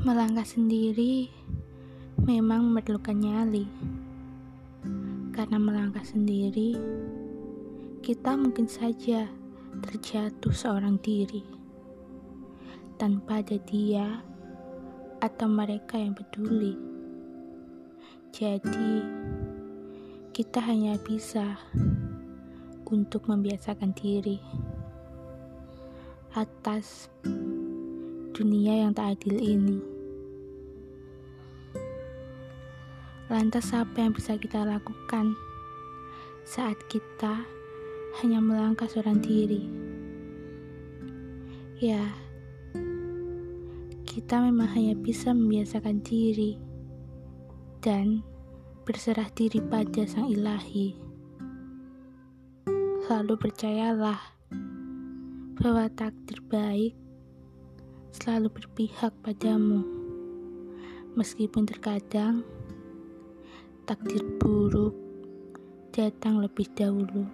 Melangkah sendiri memang memerlukan nyali. Karena melangkah sendiri, kita mungkin saja terjatuh seorang diri. Tanpa ada dia atau mereka yang peduli. Jadi, kita hanya bisa untuk membiasakan diri atas dunia yang tak adil ini. Lantas apa yang bisa kita lakukan saat kita hanya melangkah seorang diri? Ya, kita memang hanya bisa membiasakan diri dan berserah diri pada Sang Ilahi. Selalu percayalah bahwa takdir baik selalu berpihak padamu, meskipun terkadang takdir buruk datang lebih dahulu.